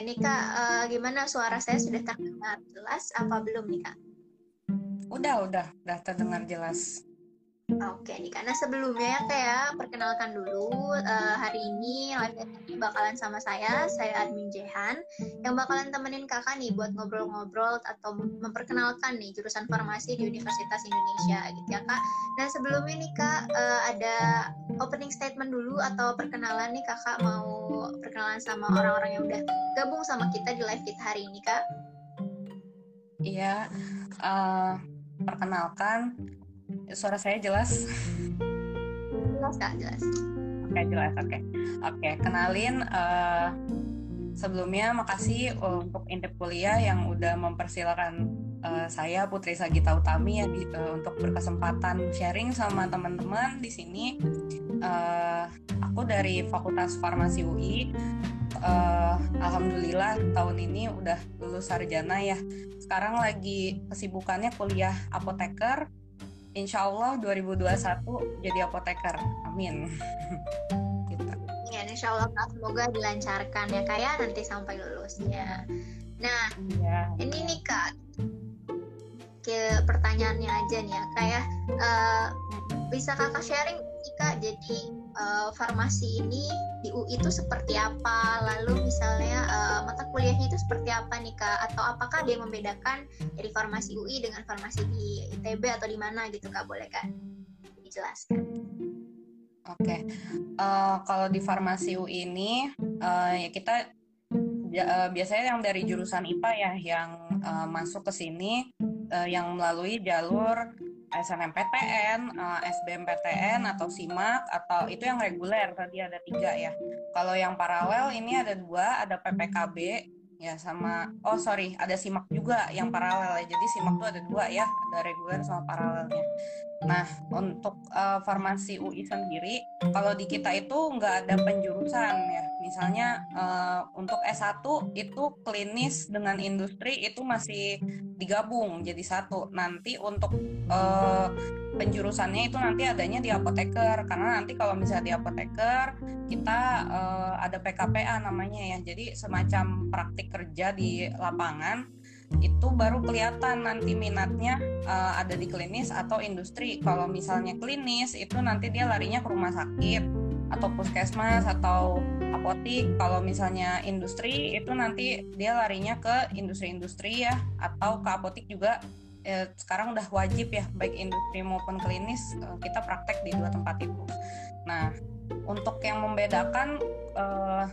nih kak, uh, gimana suara saya sudah terdengar jelas apa belum nih kak? Udah, udah, udah terdengar jelas. Oke nih, karena sebelumnya ya kayak perkenalkan dulu uh, hari ini live ini bakalan sama saya, saya admin Jehan yang bakalan temenin kakak nih buat ngobrol-ngobrol atau memperkenalkan nih jurusan farmasi di Universitas Indonesia gitu ya kak. Dan sebelumnya nih kak uh, ada opening statement dulu atau perkenalan nih kakak mau perkenalan sama orang-orang yang udah gabung sama kita di live kita hari ini kak. Iya, uh, perkenalkan suara saya jelas? Jelas kak, jelas. Oke, jelas. Oke, oke. Kenalin. Uh, sebelumnya makasih untuk intip kuliah yang udah mempersilahkan uh, saya Putri Sagita Utami ya di, uh, untuk berkesempatan sharing sama teman-teman di sini. Uh, aku dari Fakultas Farmasi UI. Uh, Alhamdulillah tahun ini udah lulus sarjana ya. Sekarang lagi kesibukannya kuliah apoteker insya Allah 2021 jadi apoteker amin gitu. ya insya Allah kak semoga dilancarkan ya kayak ya, nanti sampai lulusnya nah ya. ini nih kak ke pertanyaannya aja nih ya kayak ya. uh, bisa kakak sharing kak jadi uh, farmasi ini di UI itu seperti apa lalu misalnya uh, kuliahnya itu seperti apa nih kak? Atau apakah yang membedakan dari farmasi UI dengan farmasi di ITB atau di mana gitu kak? Boleh kan dijelaskan. Oke, okay. uh, kalau di farmasi UI ini uh, ya kita uh, biasanya yang dari jurusan IPA ya yang uh, masuk ke sini uh, yang melalui jalur SNMPTN, uh, eh, SBMPTN atau SIMAK atau itu yang reguler tadi ada tiga ya. Kalau yang paralel ini ada dua, ada PPKB ya sama oh sorry ada SIMAK juga yang paralel ya. Jadi SIMAK tuh ada dua ya, ada reguler sama paralelnya. Nah untuk uh, farmasi UI sendiri, kalau di kita itu nggak ada penjurusan ya. Misalnya uh, untuk S1 itu klinis dengan industri itu masih digabung jadi satu. Nanti untuk uh, penjurusannya itu nanti adanya di apoteker karena nanti kalau misalnya di apoteker kita uh, ada PKPA namanya ya. Jadi semacam praktik kerja di lapangan itu baru kelihatan nanti minatnya uh, ada di klinis atau industri. Kalau misalnya klinis itu nanti dia larinya ke rumah sakit atau puskesmas atau apotik kalau misalnya industri itu nanti dia larinya ke industri-industri ya atau ke apotik juga eh, sekarang udah wajib ya baik industri maupun klinis eh, kita praktek di dua tempat itu nah untuk yang membedakan eh,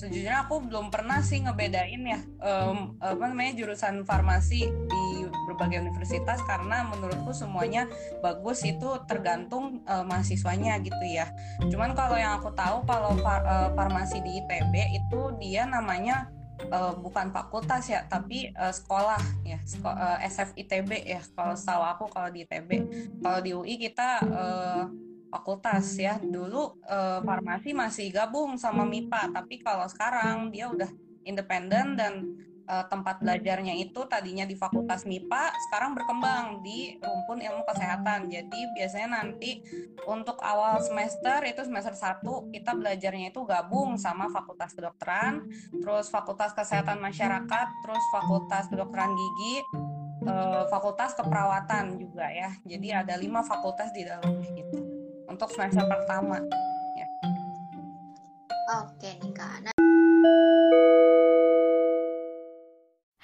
sejujurnya aku belum pernah sih ngebedain ya um, apa namanya jurusan farmasi di berbagai universitas karena menurutku semuanya bagus itu tergantung uh, mahasiswanya gitu ya. Cuman kalau yang aku tahu kalau far, uh, farmasi di ITB itu dia namanya uh, bukan fakultas ya tapi uh, sekolah ya Seko uh, SF ITB ya kalau tahu aku kalau di ITB kalau di UI kita uh, fakultas ya. Dulu uh, farmasi masih gabung sama MIPA tapi kalau sekarang dia udah independen dan uh, tempat belajarnya itu tadinya di fakultas MIPA sekarang berkembang di rumpun ilmu kesehatan jadi biasanya nanti untuk awal semester itu semester 1 kita belajarnya itu gabung sama fakultas kedokteran terus fakultas kesehatan masyarakat terus fakultas kedokteran gigi uh, fakultas keperawatan juga ya jadi ada lima fakultas di dalamnya gitu untuk semester pertama. Ya. Oke nih kak. Nah...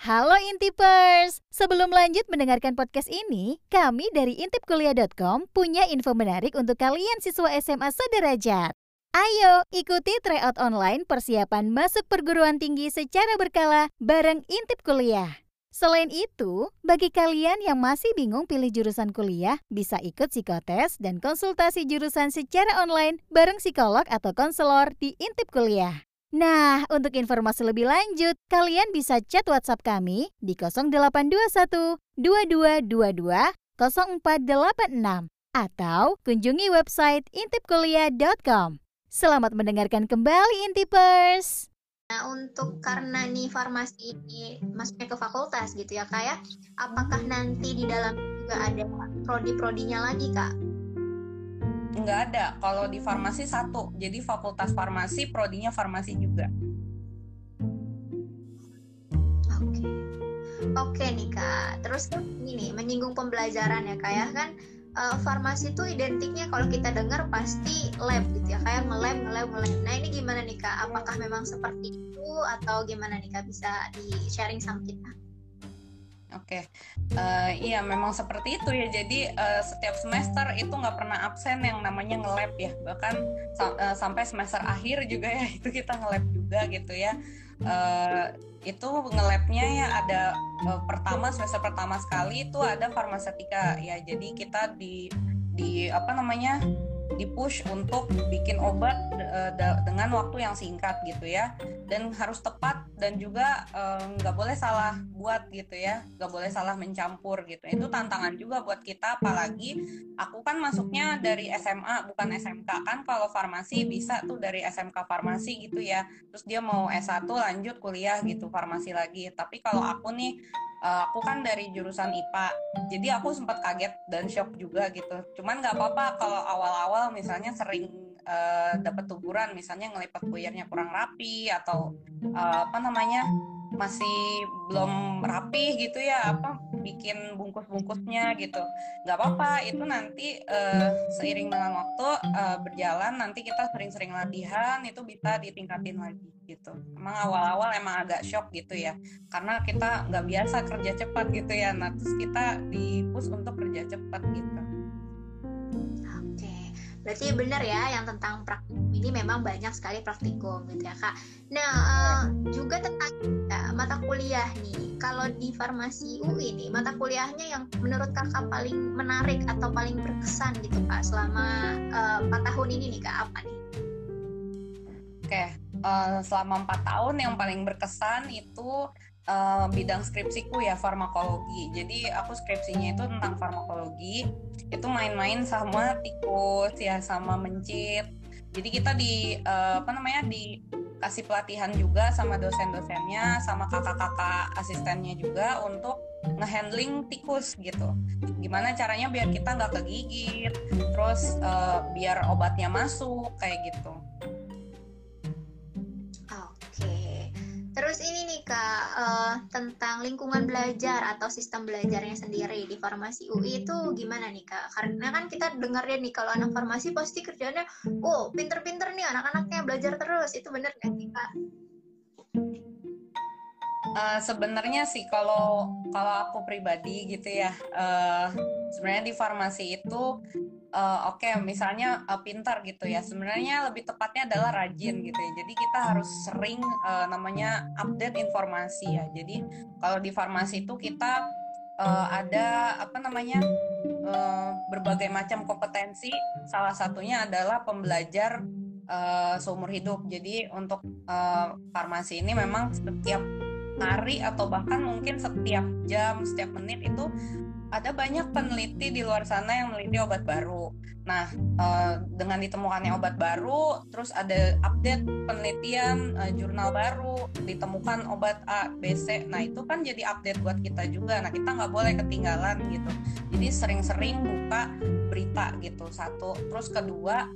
Halo Intipers! Sebelum lanjut mendengarkan podcast ini, kami dari intipkuliah.com punya info menarik untuk kalian siswa SMA sederajat. Ayo ikuti tryout online persiapan masuk perguruan tinggi secara berkala bareng Intip Kuliah. Selain itu, bagi kalian yang masih bingung pilih jurusan kuliah, bisa ikut psikotes dan konsultasi jurusan secara online bareng psikolog atau konselor di Intip Kuliah. Nah, untuk informasi lebih lanjut, kalian bisa chat WhatsApp kami di 0821 2222 0486 atau kunjungi website intipkuliah.com. Selamat mendengarkan kembali Intipers! Nah, untuk karena nih farmasi ini masuknya ke fakultas gitu ya, Kak ya. Apakah nanti di dalam juga ada prodi-prodinya lagi, Kak? Enggak ada. Kalau di farmasi satu. Jadi fakultas farmasi, prodinya farmasi juga. Oke nih kak, terus ini menyinggung pembelajaran ya kak ya kan uh, farmasi itu identiknya kalau kita dengar pasti lab gitu ya kayak nge-lab nge-lab nge-lab. Nah ini gimana nih kak? Apakah memang seperti itu atau gimana nih kak bisa di sharing sama kita? Oke, okay. uh, eh, iya memang seperti itu ya. Jadi uh, setiap semester itu nggak pernah absen yang namanya nge-lab ya. Bahkan sa uh, sampai semester akhir juga ya itu kita nge-lab juga gitu ya uh, itu ngelabnya ya ada uh, pertama semester pertama sekali itu ada farmasetika ya jadi kita di di apa namanya dipush untuk bikin obat uh, dengan waktu yang singkat gitu ya. Dan harus tepat dan juga nggak uh, boleh salah buat gitu ya. Nggak boleh salah mencampur gitu. Itu tantangan juga buat kita apalagi aku kan masuknya dari SMA bukan SMK kan kalau farmasi bisa tuh dari SMK farmasi gitu ya. Terus dia mau S1 lanjut kuliah gitu farmasi lagi. Tapi kalau aku nih uh, aku kan dari jurusan IPA jadi aku sempat kaget dan shock juga gitu. Cuman nggak apa-apa kalau awal-awal misalnya sering uh, dapat tuburan misalnya ngelipat kuyernya kurang rapi atau uh, apa namanya masih belum rapi gitu ya apa bikin bungkus-bungkusnya gitu. Nggak apa-apa itu nanti uh, seiring dengan waktu uh, berjalan nanti kita sering-sering latihan itu bisa ditingkatin lagi gitu. Emang awal-awal emang agak shock gitu ya karena kita nggak biasa kerja cepat gitu ya. Nah terus kita dipus untuk kerja cepat gitu Berarti benar ya yang tentang praktikum ini memang banyak sekali praktikum gitu ya kak. Nah uh, juga tentang ya, mata kuliah nih. Kalau di farmasi UI ini mata kuliahnya yang menurut kakak paling menarik atau paling berkesan gitu kak selama uh, eh, 4 tahun ini nih kak apa nih? Oke, uh, selama empat tahun yang paling berkesan itu uh, bidang skripsiku ya farmakologi. Jadi aku skripsinya itu tentang farmakologi. Itu main-main sama tikus ya sama mencit. Jadi kita di uh, apa namanya di kasih pelatihan juga sama dosen-dosennya sama kakak-kakak asistennya juga untuk ngehandling tikus gitu. Gimana caranya biar kita nggak kegigit, terus uh, biar obatnya masuk kayak gitu. Terus ini nih kak uh, tentang lingkungan belajar atau sistem belajarnya sendiri di farmasi UI itu gimana nih kak? Karena kan kita dengar ya nih kalau anak farmasi pasti kerjanya, oh pinter-pinter nih anak-anaknya belajar terus itu bener nggak nih kak? Uh, sebenarnya sih kalau kalau aku pribadi gitu ya uh, sebenarnya di farmasi itu uh, oke okay, misalnya uh, pintar gitu ya. Sebenarnya lebih tepatnya adalah rajin gitu ya. Jadi kita harus sering uh, namanya update informasi ya. Jadi kalau di farmasi itu kita uh, ada apa namanya uh, berbagai macam kompetensi. Salah satunya adalah pembelajar uh, seumur hidup. Jadi untuk uh, farmasi ini memang setiap hari atau bahkan mungkin setiap jam setiap menit itu ada banyak peneliti di luar sana yang meneliti obat baru. Nah, uh, dengan ditemukannya obat baru, terus ada update penelitian uh, jurnal baru, ditemukan obat A, B, C. Nah, itu kan jadi update buat kita juga. Nah, kita nggak boleh ketinggalan gitu. Jadi sering-sering buka berita gitu. Satu, terus kedua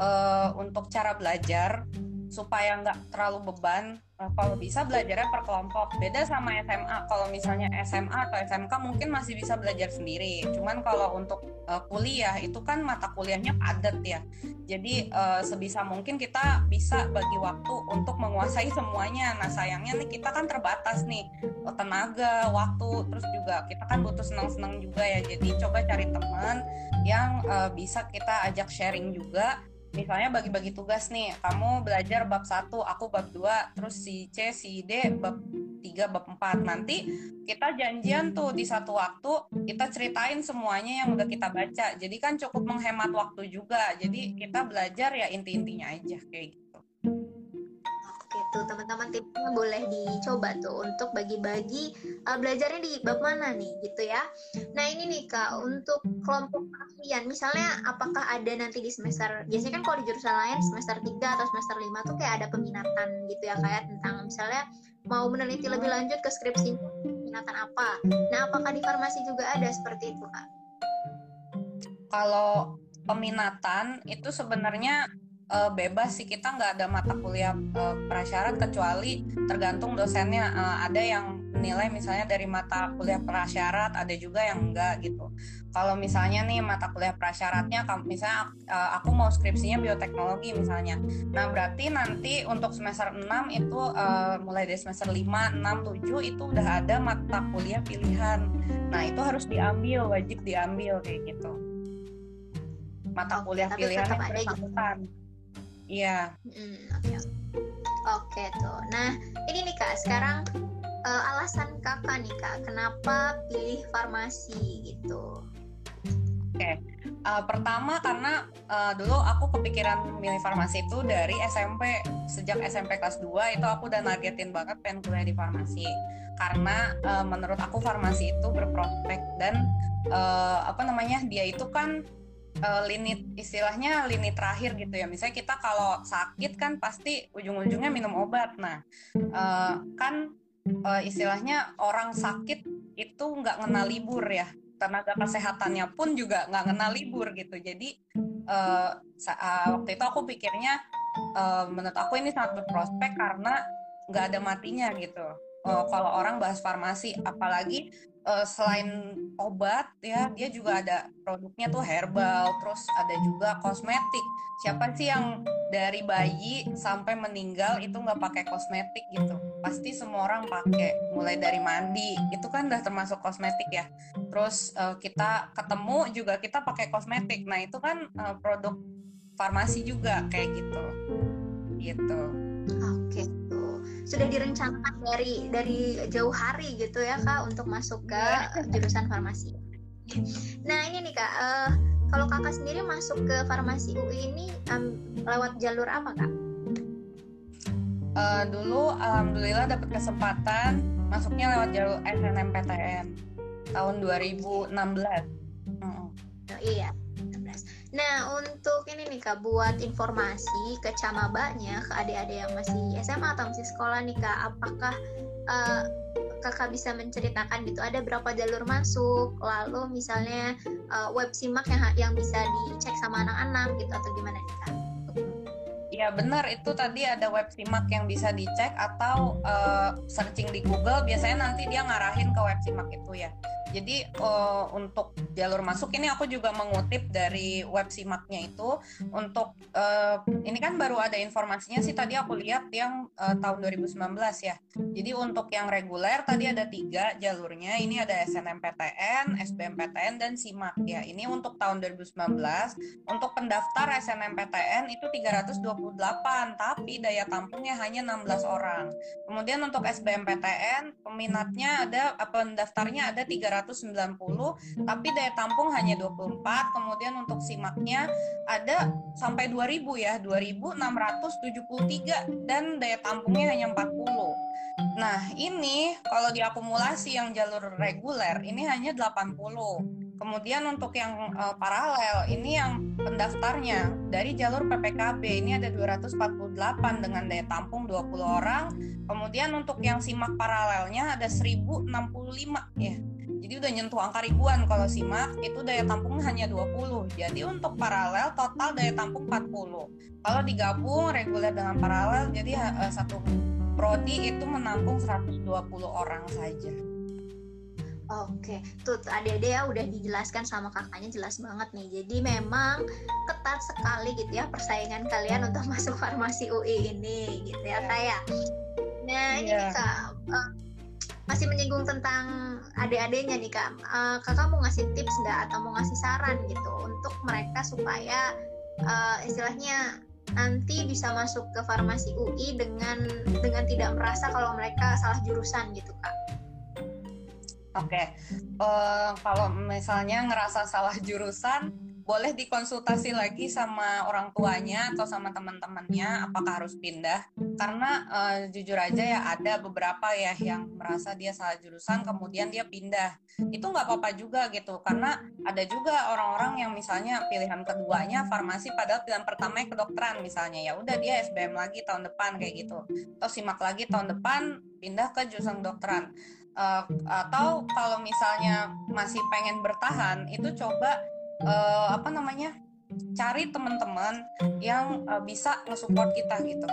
uh, untuk cara belajar supaya nggak terlalu beban uh, kalau bisa belajarnya per kelompok. Beda sama SMA kalau misalnya SMA atau SMK mungkin masih bisa belajar sendiri. Cuman kalau untuk uh, kuliah itu kan mata kuliahnya padat ya. Jadi uh, sebisa mungkin kita bisa bagi waktu untuk menguasai semuanya. Nah sayangnya nih kita kan terbatas nih. Tenaga waktu terus juga kita kan butuh senang-senang juga ya. Jadi coba cari teman yang uh, bisa kita ajak sharing juga misalnya bagi-bagi tugas nih kamu belajar bab 1 aku bab 2 terus si C si D bab 3 bab 4 nanti kita janjian tuh di satu waktu kita ceritain semuanya yang udah kita baca. Jadi kan cukup menghemat waktu juga. Jadi kita belajar ya inti-intinya aja kayak gitu gitu. Teman-teman tipsnya boleh dicoba tuh untuk bagi-bagi uh, belajarnya di bab mana nih gitu ya. Nah ini nih kak untuk kelompok keahlian misalnya apakah ada nanti di semester biasanya kan kalau di jurusan lain semester 3 atau semester 5 tuh kayak ada peminatan gitu ya kayak tentang misalnya mau meneliti lebih lanjut ke skripsi peminatan apa. Nah apakah di farmasi juga ada seperti itu kak? Kalau peminatan itu sebenarnya uh, bebas sih. Kita nggak ada mata kuliah uh, prasyarat kecuali tergantung dosennya. Uh, ada yang menilai misalnya dari mata kuliah prasyarat ada juga yang enggak gitu. Kalau misalnya nih mata kuliah prasyaratnya misalnya aku mau skripsinya bioteknologi misalnya. Nah berarti nanti untuk semester 6 itu uh, mulai dari semester 5, 6, 7 itu udah ada mata kuliah pilihan. Nah itu harus diambil wajib diambil kayak gitu. Mata kuliah Tapi pilihan yang gitu. Iya hmm, oke okay. tuh nah ini nih kak sekarang uh, alasan kakak nih kak kenapa pilih farmasi gitu Oke, okay. uh, eh, pertama karena uh, dulu aku kepikiran milih farmasi itu dari SMP. Sejak SMP kelas 2 itu aku udah nargetin banget pengen kuliah di farmasi. Karena uh, menurut aku farmasi itu berprospek dan uh, apa namanya dia itu kan uh, lini istilahnya lini terakhir gitu ya. Misalnya kita kalau sakit kan pasti ujung-ujungnya minum obat. Nah, uh, kan uh, istilahnya orang sakit itu nggak kenal libur ya tenaga kesehatannya pun juga nggak kenal libur gitu jadi uh, waktu itu aku pikirnya uh, menurut aku ini sangat berprospek karena nggak ada matinya gitu uh, kalau orang bahas farmasi apalagi uh, selain obat ya dia juga ada produknya tuh herbal terus ada juga kosmetik. Siapa sih yang dari bayi sampai meninggal itu nggak pakai kosmetik gitu? Pasti semua orang pakai mulai dari mandi. Itu kan udah termasuk kosmetik ya. Terus uh, kita ketemu juga kita pakai kosmetik. Nah itu kan uh, produk farmasi juga kayak gitu. Gitu. Oke okay sudah direncanakan dari dari jauh hari gitu ya kak untuk masuk ke iya. jurusan farmasi. Nah ini nih kak, uh, kalau kakak sendiri masuk ke farmasi UI ini um, lewat jalur apa kak? Uh, dulu alhamdulillah dapat kesempatan masuknya lewat jalur SNMPTN tahun 2016. Oh, iya Nah, untuk ini nih Kak, buat informasi ke camabanya, ke adik-adik yang masih SMA atau masih sekolah nih Kak, apakah uh, Kakak bisa menceritakan gitu ada berapa jalur masuk, lalu misalnya uh, web simak yang yang bisa dicek sama anak-anak gitu atau gimana nih Kak? Ya benar itu tadi ada web simak yang bisa dicek atau uh, searching di Google biasanya nanti dia ngarahin ke web simak itu ya. Jadi uh, untuk jalur masuk ini aku juga mengutip dari web simaknya itu untuk uh, ini kan baru ada informasinya sih tadi aku lihat yang uh, tahun 2019 ya. Jadi untuk yang reguler tadi ada tiga jalurnya. Ini ada SNMPTN, SBMPTN dan SIMAK ya. Ini untuk tahun 2019. Untuk pendaftar SNMPTN itu 328 tapi daya tampungnya hanya 16 orang. Kemudian untuk SBMPTN peminatnya ada pendaftarnya ada 300 190 tapi daya tampung hanya 24 kemudian untuk simaknya ada sampai 2000 ya 2673 dan daya tampungnya hanya 40 nah ini kalau diakumulasi yang jalur reguler ini hanya 80 Kemudian untuk yang uh, paralel ini yang pendaftarnya dari jalur PPKB ini ada 248 dengan daya tampung 20 orang. Kemudian untuk yang simak paralelnya ada 1065 ya. Jadi udah nyentuh angka ribuan kalau simak itu daya tampung hanya 20. Jadi untuk paralel total daya tampung 40. Kalau digabung reguler dengan paralel jadi uh, satu prodi itu menampung 120 orang saja. Oke, tuh adik-adik ya udah dijelaskan sama kakaknya jelas banget nih. Jadi memang ketat sekali gitu ya persaingan kalian untuk masuk farmasi UI ini gitu ya kak ya. Nah ini yeah. kak, uh, masih menyinggung tentang adik-adiknya nih kak. Uh, kakak mau ngasih tips nggak? Atau mau ngasih saran gitu untuk mereka supaya uh, istilahnya nanti bisa masuk ke farmasi UI dengan dengan tidak merasa kalau mereka salah jurusan gitu kak? Oke, okay. uh, kalau misalnya ngerasa salah jurusan, boleh dikonsultasi lagi sama orang tuanya atau sama teman-temannya apakah harus pindah? Karena uh, jujur aja ya ada beberapa ya yang merasa dia salah jurusan kemudian dia pindah. Itu nggak apa-apa juga gitu karena ada juga orang-orang yang misalnya pilihan keduanya farmasi padahal pilihan pertama kedokteran misalnya. Ya udah dia SBM lagi tahun depan kayak gitu. Atau simak lagi tahun depan pindah ke jurusan kedokteran. Uh, atau kalau misalnya masih pengen bertahan itu coba uh, apa namanya cari teman-teman yang uh, bisa nge-support kita gitu.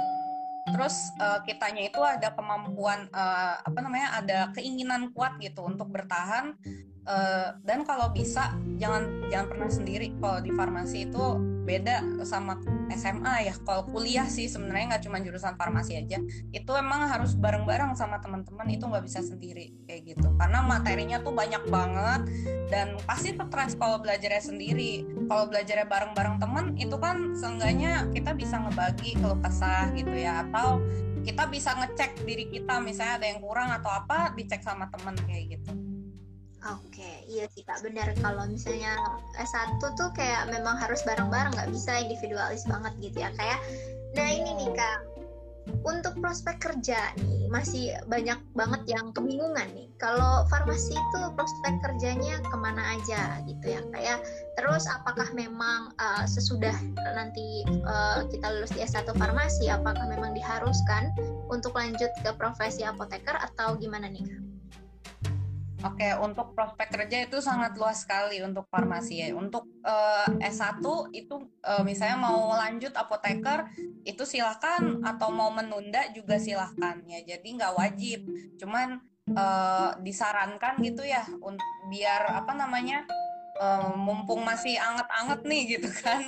Terus uh, kitanya itu ada kemampuan uh, apa namanya ada keinginan kuat gitu untuk bertahan uh, dan kalau bisa jangan jangan pernah sendiri. Kalau di farmasi itu beda sama SMA ya. Kalau kuliah sih sebenarnya nggak cuma jurusan farmasi aja. Itu emang harus bareng-bareng sama teman-teman itu nggak bisa sendiri kayak gitu. Karena materinya tuh banyak banget dan pasti stres kalau belajarnya sendiri kalau belajarnya bareng-bareng teman itu kan seenggaknya kita bisa ngebagi kalau kesah gitu ya. Atau kita bisa ngecek diri kita misalnya ada yang kurang atau apa dicek sama temen kayak gitu iya sih Kak, benar kalau misalnya S1 tuh kayak memang harus bareng-bareng, nggak bisa individualis banget gitu ya Kayak, nah ini nih Kak, untuk prospek kerja nih masih banyak banget yang kebingungan nih. Kalau farmasi itu prospek kerjanya ke mana aja gitu ya kayak terus apakah memang uh, sesudah nanti uh, kita lulus di S1 farmasi apakah memang diharuskan untuk lanjut ke profesi apoteker atau gimana nih Kak? Oke, untuk prospek kerja itu sangat luas sekali untuk farmasi ya. Untuk uh, S1 itu uh, misalnya mau lanjut apoteker itu silahkan atau mau menunda juga silahkan ya. Jadi nggak wajib, cuman uh, disarankan gitu ya untuk biar apa namanya uh, mumpung masih anget-anget nih gitu kan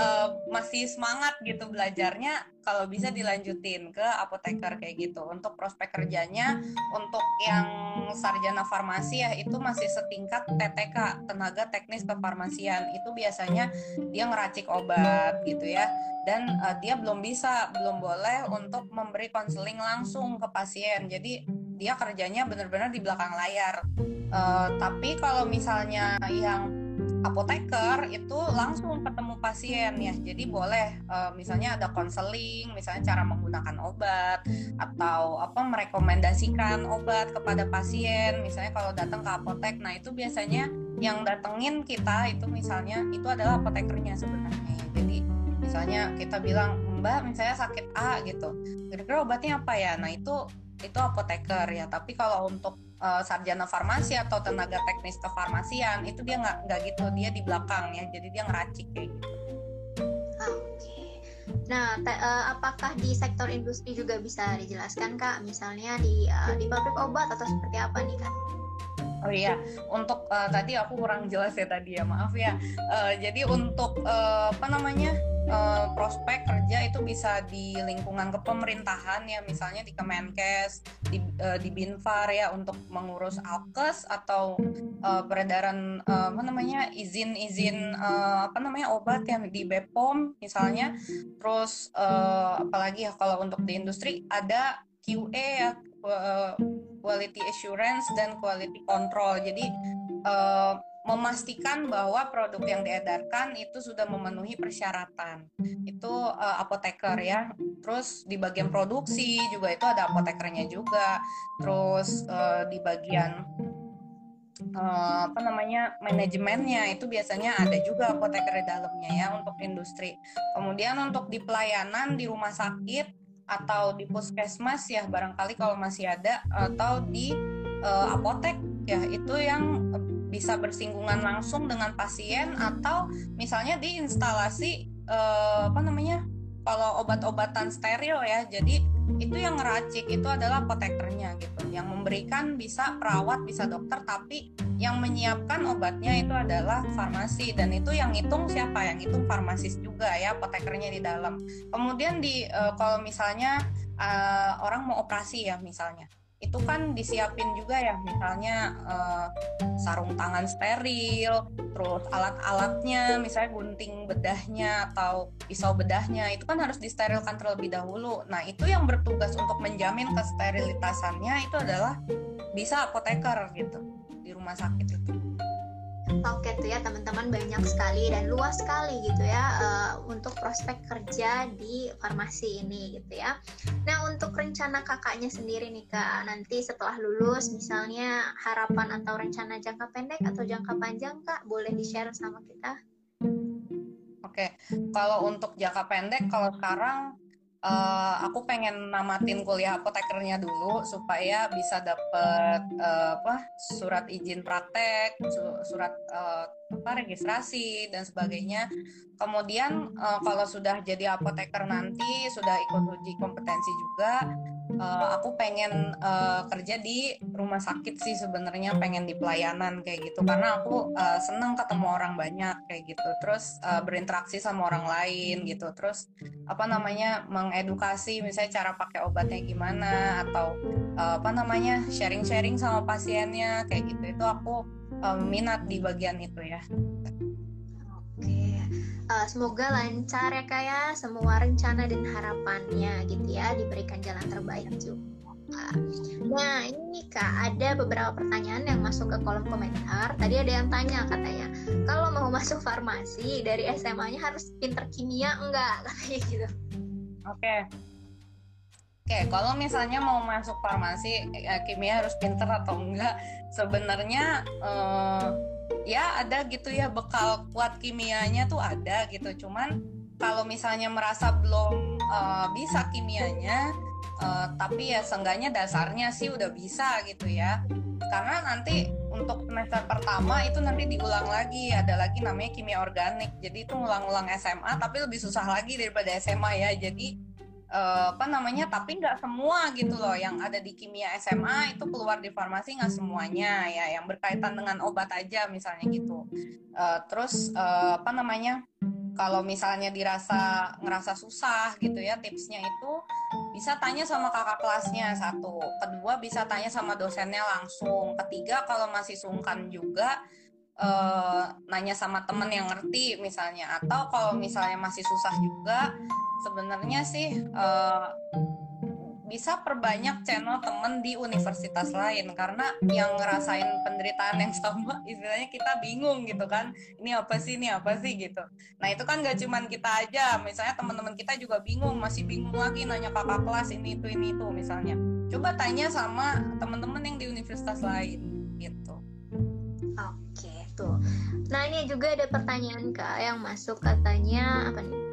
uh, masih semangat gitu belajarnya kalau bisa dilanjutin ke apoteker kayak gitu. Untuk prospek kerjanya untuk yang sarjana farmasi ya itu masih setingkat TTK tenaga teknis kefarmasian. Itu biasanya dia ngeracik obat gitu ya. Dan uh, dia belum bisa belum boleh untuk memberi konseling langsung ke pasien. Jadi dia kerjanya benar-benar di belakang layar. Uh, tapi kalau misalnya yang apoteker itu langsung ketemu pasien ya. Jadi boleh uh, misalnya ada konseling misalnya cara menggunakan obat atau apa merekomendasikan obat kepada pasien. Misalnya kalau datang ke apotek nah itu biasanya yang datengin kita itu misalnya itu adalah apotekernya sebenarnya. Jadi misalnya kita bilang mbak misalnya sakit A gitu. Kira-kira obatnya apa ya? Nah itu itu apoteker ya. Tapi kalau untuk uh, sarjana farmasi atau tenaga teknis kefarmasian itu dia nggak nggak gitu. Dia di belakang ya. Jadi dia ngeracik kayak gitu. Oke. Nah uh, apakah di sektor industri juga bisa dijelaskan kak? Misalnya di uh, di pabrik obat atau seperti apa nih kak Oh iya, untuk uh, tadi aku kurang jelas ya tadi ya, maaf ya. Uh, jadi untuk uh, apa namanya uh, prospek kerja itu bisa di lingkungan kepemerintahan ya, misalnya di Kemenkes, di, uh, di Binfar ya untuk mengurus alkes atau uh, peredaran uh, apa namanya izin-izin uh, apa namanya obat yang di Bepom misalnya. Terus uh, apalagi ya kalau untuk di industri ada QA ya quality assurance dan quality control. Jadi uh, memastikan bahwa produk yang diedarkan itu sudah memenuhi persyaratan. Itu uh, apoteker ya. Terus di bagian produksi juga itu ada apotekernya juga. Terus uh, di bagian uh, apa namanya manajemennya itu biasanya ada juga apoteker di dalamnya ya untuk industri. Kemudian untuk di pelayanan di rumah sakit atau di puskesmas ya barangkali kalau masih ada atau di uh, apotek ya itu yang bisa bersinggungan langsung dengan pasien atau misalnya di instalasi uh, apa namanya kalau obat-obatan steril ya jadi itu yang ngeracik itu adalah apotekernya gitu. Yang memberikan bisa perawat bisa dokter tapi yang menyiapkan obatnya itu adalah farmasi. Dan itu yang ngitung siapa? Yang ngitung farmasis juga ya apotekernya di dalam. Kemudian di uh, kalau misalnya uh, orang mau operasi ya misalnya itu kan disiapin juga ya misalnya uh, sarung tangan steril terus alat-alatnya misalnya gunting bedahnya atau pisau bedahnya itu kan harus disterilkan terlebih dahulu. Nah itu yang bertugas untuk menjamin kesterilitasannya itu adalah bisa apoteker gitu di rumah sakit itu Oke tuh ya teman-teman banyak sekali dan luas sekali gitu ya uh, untuk prospek kerja di farmasi ini gitu ya. Nah untuk rencana kakaknya sendiri nih kak nanti setelah lulus misalnya harapan atau rencana jangka pendek atau jangka panjang kak boleh di share sama kita? Oke kalau untuk jangka pendek kalau sekarang uh, aku pengen namatin kuliah apotekernya dulu supaya bisa dapet uh, apa surat izin praktek, surat uh, apa registrasi dan sebagainya. Kemudian uh, kalau sudah jadi apoteker nanti sudah ikut uji kompetensi juga uh, aku pengen uh, kerja di rumah sakit sih sebenarnya pengen di pelayanan kayak gitu. Karena aku uh, seneng ketemu orang banyak kayak gitu. Terus uh, berinteraksi sama orang lain gitu. Terus apa namanya mengedukasi misalnya cara pakai obatnya gimana atau uh, apa namanya sharing-sharing sama pasiennya kayak gitu. Itu aku uh, minat di bagian itu ya uh, semoga lancar ya kak ya. Semua rencana dan harapannya gitu ya diberikan jalan terbaik juga. Nah ini kak ada beberapa pertanyaan yang masuk ke kolom komentar. Tadi ada yang tanya katanya Kalau mau masuk farmasi dari SMA-nya harus pinter kimia enggak? Katanya gitu. Oke. Oke, kalau misalnya mau masuk farmasi, ya, kimia harus pinter atau enggak? Sebenarnya eh, ya ada gitu ya bekal kuat kimianya tuh ada gitu. Cuman kalau misalnya merasa belum uh, bisa kimianya uh, tapi ya seenggaknya dasarnya sih udah bisa gitu ya. Karena nanti untuk semester pertama itu nanti diulang lagi. Ada lagi namanya kimia organik. Jadi itu ngulang-ulang SMA tapi lebih susah lagi daripada SMA ya. Jadi uh, apa namanya tapi nggak semua gitu loh. Yang ada di kimia SMA itu keluar di farmasi nggak semuanya ya. Yang berkaitan dengan obat aja misalnya gitu. Uh, terus uh, apa namanya kalau misalnya dirasa ngerasa susah gitu ya tipsnya itu bisa tanya sama kakak kelasnya satu. Kedua bisa tanya sama dosennya langsung. Ketiga kalau masih sungkan juga uh, nanya sama temen yang ngerti misalnya. Atau kalau misalnya masih susah juga sebenarnya sih uh, bisa perbanyak channel temen di universitas lain. Karena yang ngerasain penderitaan yang sama istilahnya kita bingung gitu kan. Ini apa sih ini apa sih gitu. Nah itu kan gak cuman kita aja. Misalnya teman-teman kita juga bingung masih bingung lagi nanya kakak kelas ini itu ini itu misalnya. Coba tanya sama teman-teman yang di universitas lain gitu. Oke tuh. Nah ini juga ada pertanyaan kak yang masuk katanya apa nih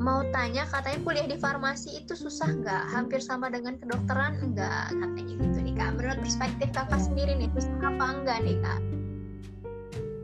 mau tanya katanya kuliah di farmasi itu susah nggak hampir sama dengan kedokteran enggak katanya gitu nih kak menurut perspektif kakak sendiri nih susah apa enggak nih kak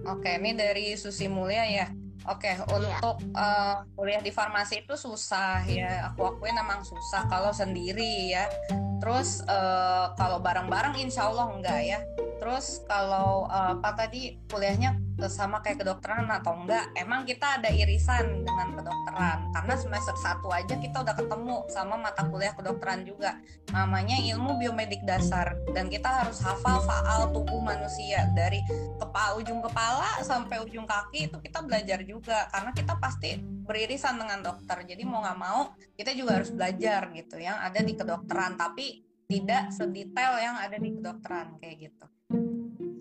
oke ini dari Susi Mulia ya Oke, okay, iya. untuk uh, kuliah di farmasi itu susah ya. Aku akuin emang susah kalau sendiri ya. Terus uh, kalau bareng-bareng insya Allah enggak ya. Terus kalau uh, apa tadi kuliahnya sama kayak kedokteran atau enggak emang kita ada irisan dengan kedokteran. Karena semester satu aja kita udah ketemu sama mata kuliah kedokteran juga. Namanya ilmu biomedik dasar. Dan kita harus hafal faal tubuh manusia. Dari kepala ujung kepala sampai ujung kaki itu kita belajar juga. Karena kita pasti beririsan dengan dokter. Jadi mau nggak mau kita juga harus belajar gitu yang ada di kedokteran. Tapi tidak sedetail yang ada di kedokteran kayak gitu.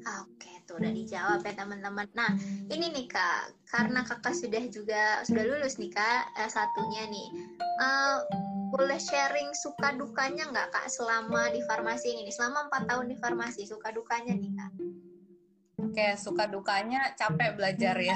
Oke, tuh udah dijawab ya teman-teman. Nah, ini nih kak, karena kakak sudah juga sudah lulus nih kak, eh, satunya nih, uh, boleh sharing suka dukanya nggak kak selama di farmasi ini? Selama empat tahun di farmasi, suka dukanya nih kak? Oke, suka dukanya capek belajar ya.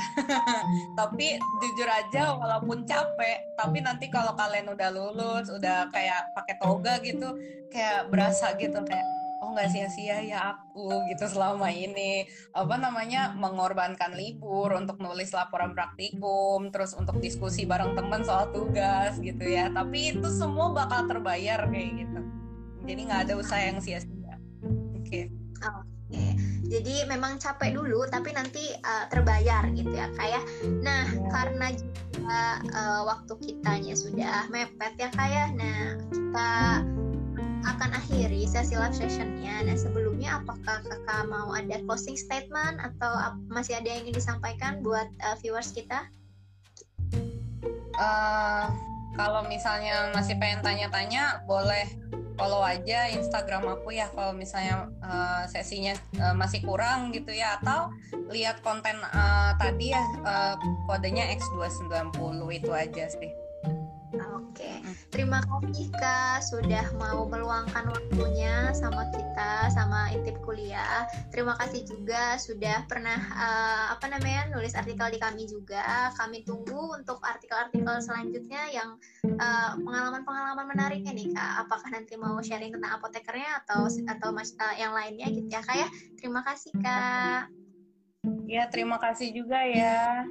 tapi jujur aja walaupun capek, tapi nanti kalau kalian udah lulus, udah kayak pakai toga gitu, kayak berasa gitu kayak oh nggak sia-sia ya aku gitu selama ini apa namanya mengorbankan libur untuk nulis laporan praktikum terus untuk diskusi bareng teman soal tugas gitu ya tapi itu semua bakal terbayar kayak gitu jadi nggak ada usaha yang sia-sia oke okay. oke okay. jadi memang capek dulu tapi nanti uh, terbayar gitu ya kayak ya. nah yeah. karena juga uh, waktu kitanya sudah mepet ya kayak ya. nah kita akan akhiri sesi live sessionnya. Nah sebelumnya apakah kakak mau ada closing statement atau masih ada yang ingin disampaikan buat uh, viewers kita? Uh, kalau misalnya masih pengen tanya-tanya, boleh follow aja Instagram aku ya. Kalau misalnya uh, sesinya uh, masih kurang gitu ya, atau lihat konten uh, tadi ya uh, kodenya X290 itu aja sih. Terima kasih Kak sudah mau meluangkan waktunya sama kita sama intip kuliah. Terima kasih juga sudah pernah uh, apa namanya nulis artikel di kami juga. Kami tunggu untuk artikel-artikel selanjutnya yang pengalaman pengalaman-pengalaman menariknya nih Kak. Apakah nanti mau sharing tentang apotekernya atau atau mas, uh, yang lainnya gitu ya Kak ya. Terima kasih Kak. Ya, terima kasih juga ya.